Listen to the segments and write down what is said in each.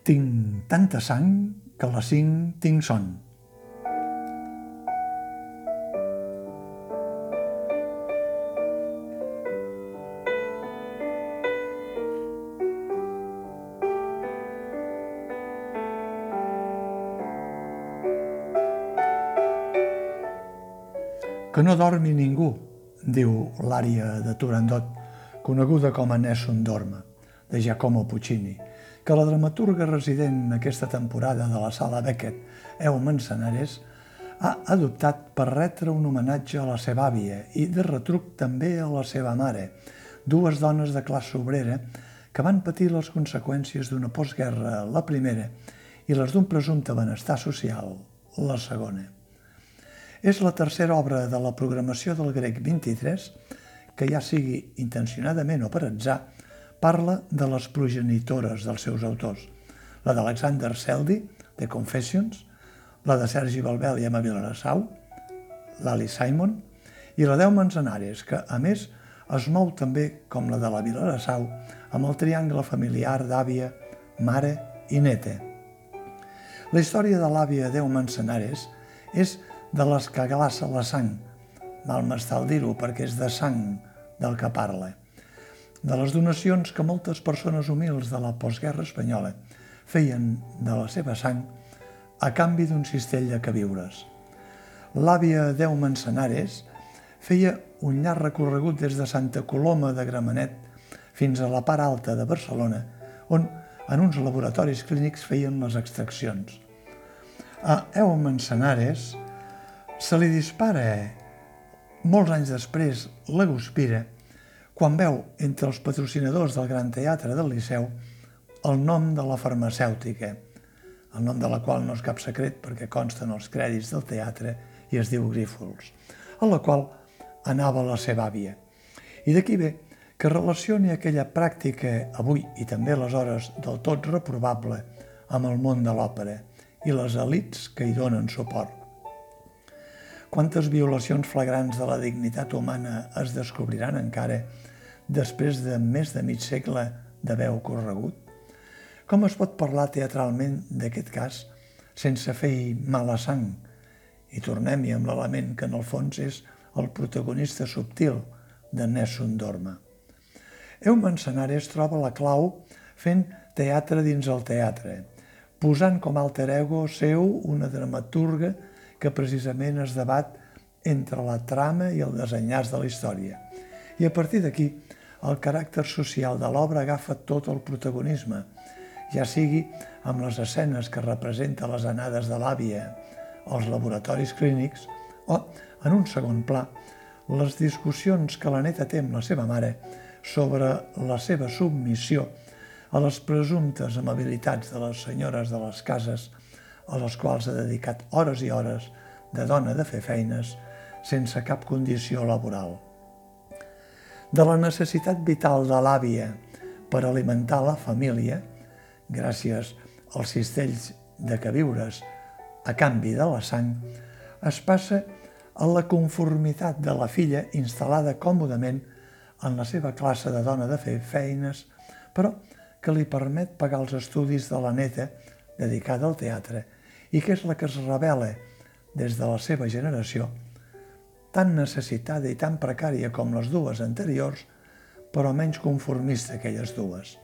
Tinc tanta sang que a les cinc tinc son. Que no dormi ningú, diu l'ària de Turandot, coneguda com a Nessun Dorma, de Giacomo Puccini, que la dramaturga resident aquesta temporada de la sala Beckett, Eu Manzanares, ha adoptat per retre un homenatge a la seva àvia i de retruc també a la seva mare, dues dones de classe obrera que van patir les conseqüències d'una postguerra, la primera, i les d'un presumpte benestar social, la segona. És la tercera obra de la programació del grec 23 que, ja sigui intencionadament o per atzar, parla de les progenitores dels seus autors. La d'Alexander Seldi, de Confessions, la de Sergi Balbel i Emma Vilarassau, l'Ali Simon, i la d'Eu Manzanares, que, a més, es mou també, com la de la Vilarassau, amb el triangle familiar d'àvia, mare i neta. La història de l'àvia Déu Manzanares és de les que glaça la sang. Mal m'està dir-ho perquè és de sang del que parla. De les donacions que moltes persones humils de la postguerra espanyola feien de la seva sang a canvi d'un cistell de queviures. L'àvia Deu Manzanares feia un llarg recorregut des de Santa Coloma de Gramenet fins a la part alta de Barcelona, on en uns laboratoris clínics feien les extraccions. A Eu Manzanares se li dispara molts anys després la guspira quan veu entre els patrocinadors del Gran Teatre del Liceu el nom de la farmacèutica, el nom de la qual no és cap secret perquè consten els crèdits del teatre i es diu Grífols, a la qual anava la seva àvia. I d'aquí ve que relacioni aquella pràctica avui i també aleshores del tot reprovable amb el món de l'òpera i les elites que hi donen suport. Quantes violacions flagrants de la dignitat humana es descobriran encara després de més de mig segle d'haver ocorregut? Com es pot parlar teatralment d'aquest cas sense fer mala sang? I tornem-hi amb l'element que en el fons és el protagonista subtil de Nessun Dorma. Eu Manzanares troba la clau fent teatre dins el teatre, posant com alter ego seu una dramaturga que precisament es debat entre la trama i el desenllaç de la història. I a partir d'aquí, el caràcter social de l'obra agafa tot el protagonisme, ja sigui amb les escenes que representa les anades de l'àvia als laboratoris clínics o, en un segon pla, les discussions que la neta té amb la seva mare sobre la seva submissió a les presumptes amabilitats de les senyores de les cases a les quals ha dedicat hores i hores de dona de fer feines sense cap condició laboral. De la necessitat vital de l'àvia per alimentar la família, gràcies als cistells de queviures a canvi de la sang, es passa a la conformitat de la filla instal·lada còmodament en la seva classe de dona de fer feines, però que li permet pagar els estudis de la neta dedicada al teatre i que és la que es revela des de la seva generació, tan necessitada i tan precària com les dues anteriors, però menys conformista que aquelles dues.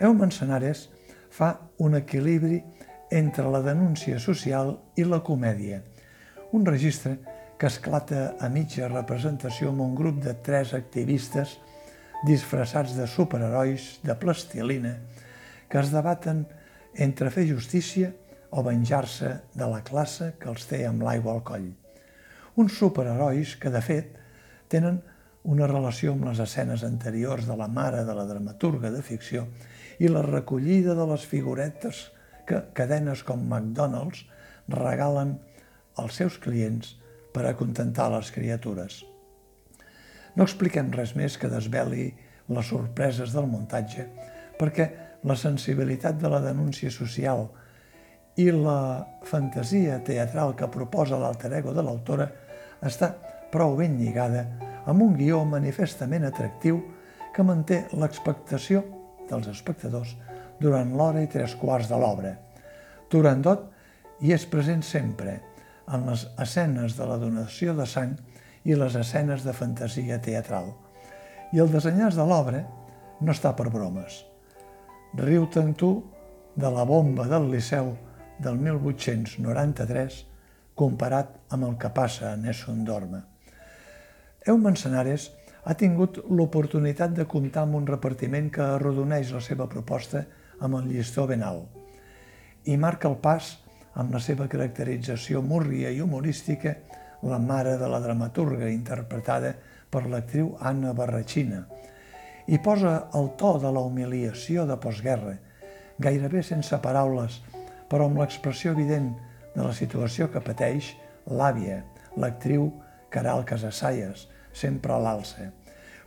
Eu Manzanares fa un equilibri entre la denúncia social i la comèdia, un registre que esclata a mitja representació amb un grup de tres activistes disfressats de superherois de plastilina que es debaten entre fer justícia o venjar-se de la classe que els té amb l'aigua al coll. Uns superherois que, de fet, tenen una relació amb les escenes anteriors de la mare de la dramaturga de ficció i la recollida de les figuretes que cadenes com McDonald's regalen als seus clients per acontentar les criatures. No expliquem res més que desveli les sorpreses del muntatge, perquè la sensibilitat de la denúncia social i la fantasia teatral que proposa l'alter ego de l'autora està prou ben lligada amb un guió manifestament atractiu que manté l'expectació dels espectadors durant l'hora i tres quarts de l'obra. Turandot hi és present sempre, en les escenes de la donació de sang i les escenes de fantasia teatral. I el desenyàs de l'obra no està per bromes. Riu-te'n tu de la bomba del Liceu del 1893 comparat amb el que passa a Nessun Dorma. Eu Manzanares ha tingut l'oportunitat de comptar amb un repartiment que arrodoneix la seva proposta amb el llistó ben alt i marca el pas amb la seva caracterització múrria i humorística la mare de la dramaturga interpretada per l'actriu Anna Barrachina i posa el to de la humiliació de postguerra, gairebé sense paraules, però amb l'expressió evident de la situació que pateix l'àvia, l'actriu Caral Casasaies, sempre a l'alça.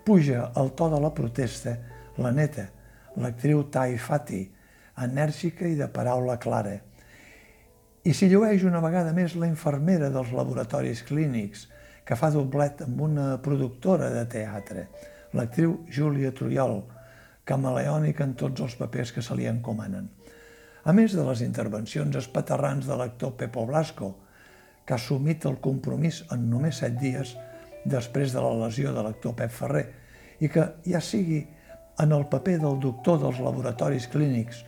Puja el to de la protesta la neta, l'actriu Tai Fati, enèrgica i de paraula clara. I s'hi llueix una vegada més la infermera dels laboratoris clínics, que fa doblet amb una productora de teatre, l'actriu Júlia Trujol, camaleònica en tots els papers que se li encomanen. A més de les intervencions espaterrants de l'actor Pepo Blasco, que ha assumit el compromís en només set dies després de la lesió de l'actor Pep Ferrer i que ja sigui en el paper del doctor dels laboratoris clínics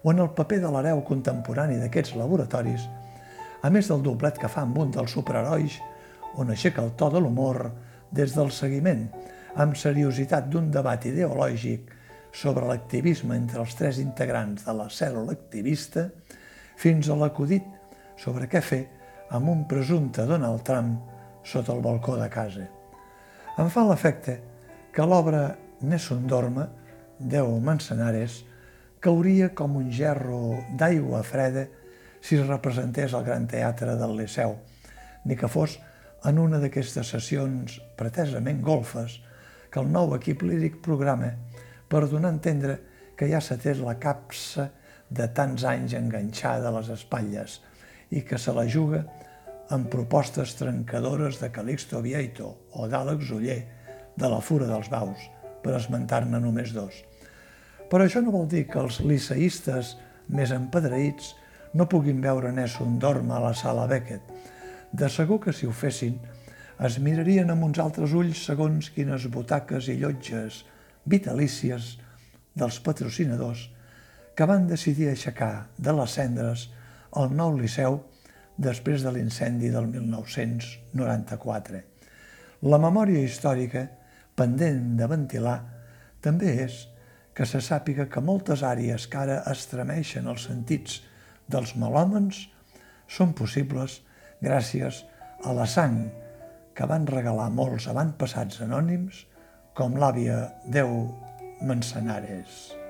o en el paper de l'hereu contemporani d'aquests laboratoris, a més del doblet que fa amb un dels superherois, on aixeca el to de l'humor des del seguiment, amb seriositat d'un debat ideològic sobre l'activisme entre els tres integrants de la cèl·lula activista, fins a l'acudit sobre què fer amb un presumpte Donald Trump sota el balcó de casa. Em fa l'efecte que l'obra Nessun Dorma, Déu Manzanares, cauria com un gerro d'aigua freda si es representés al Gran Teatre del Liceu, ni que fos en una d'aquestes sessions pretesament golfes que el nou equip líric programa per donar a entendre que ja s'ha tret la capsa de tants anys enganxada a les espatlles i que se la juga amb propostes trencadores de Calixto Vieito o d'Àlex Uller, de la Fura dels Baus, per esmentar-ne només dos. Però això no vol dir que els liceïstes més empedreïts no puguin veure Nessun Dorma a la sala Beckett. De segur que si ho fessin, es mirarien amb uns altres ulls segons quines butaques i llotges vitalícies dels patrocinadors que van decidir aixecar de les cendres el nou Liceu després de l'incendi del 1994. La memòria històrica, pendent de ventilar, també és que se sàpiga que moltes àrees que ara estremeixen els sentits dels melòmens són possibles gràcies a la sang que van regalar molts avantpassats anònims com l'àvia Déu Manzanares.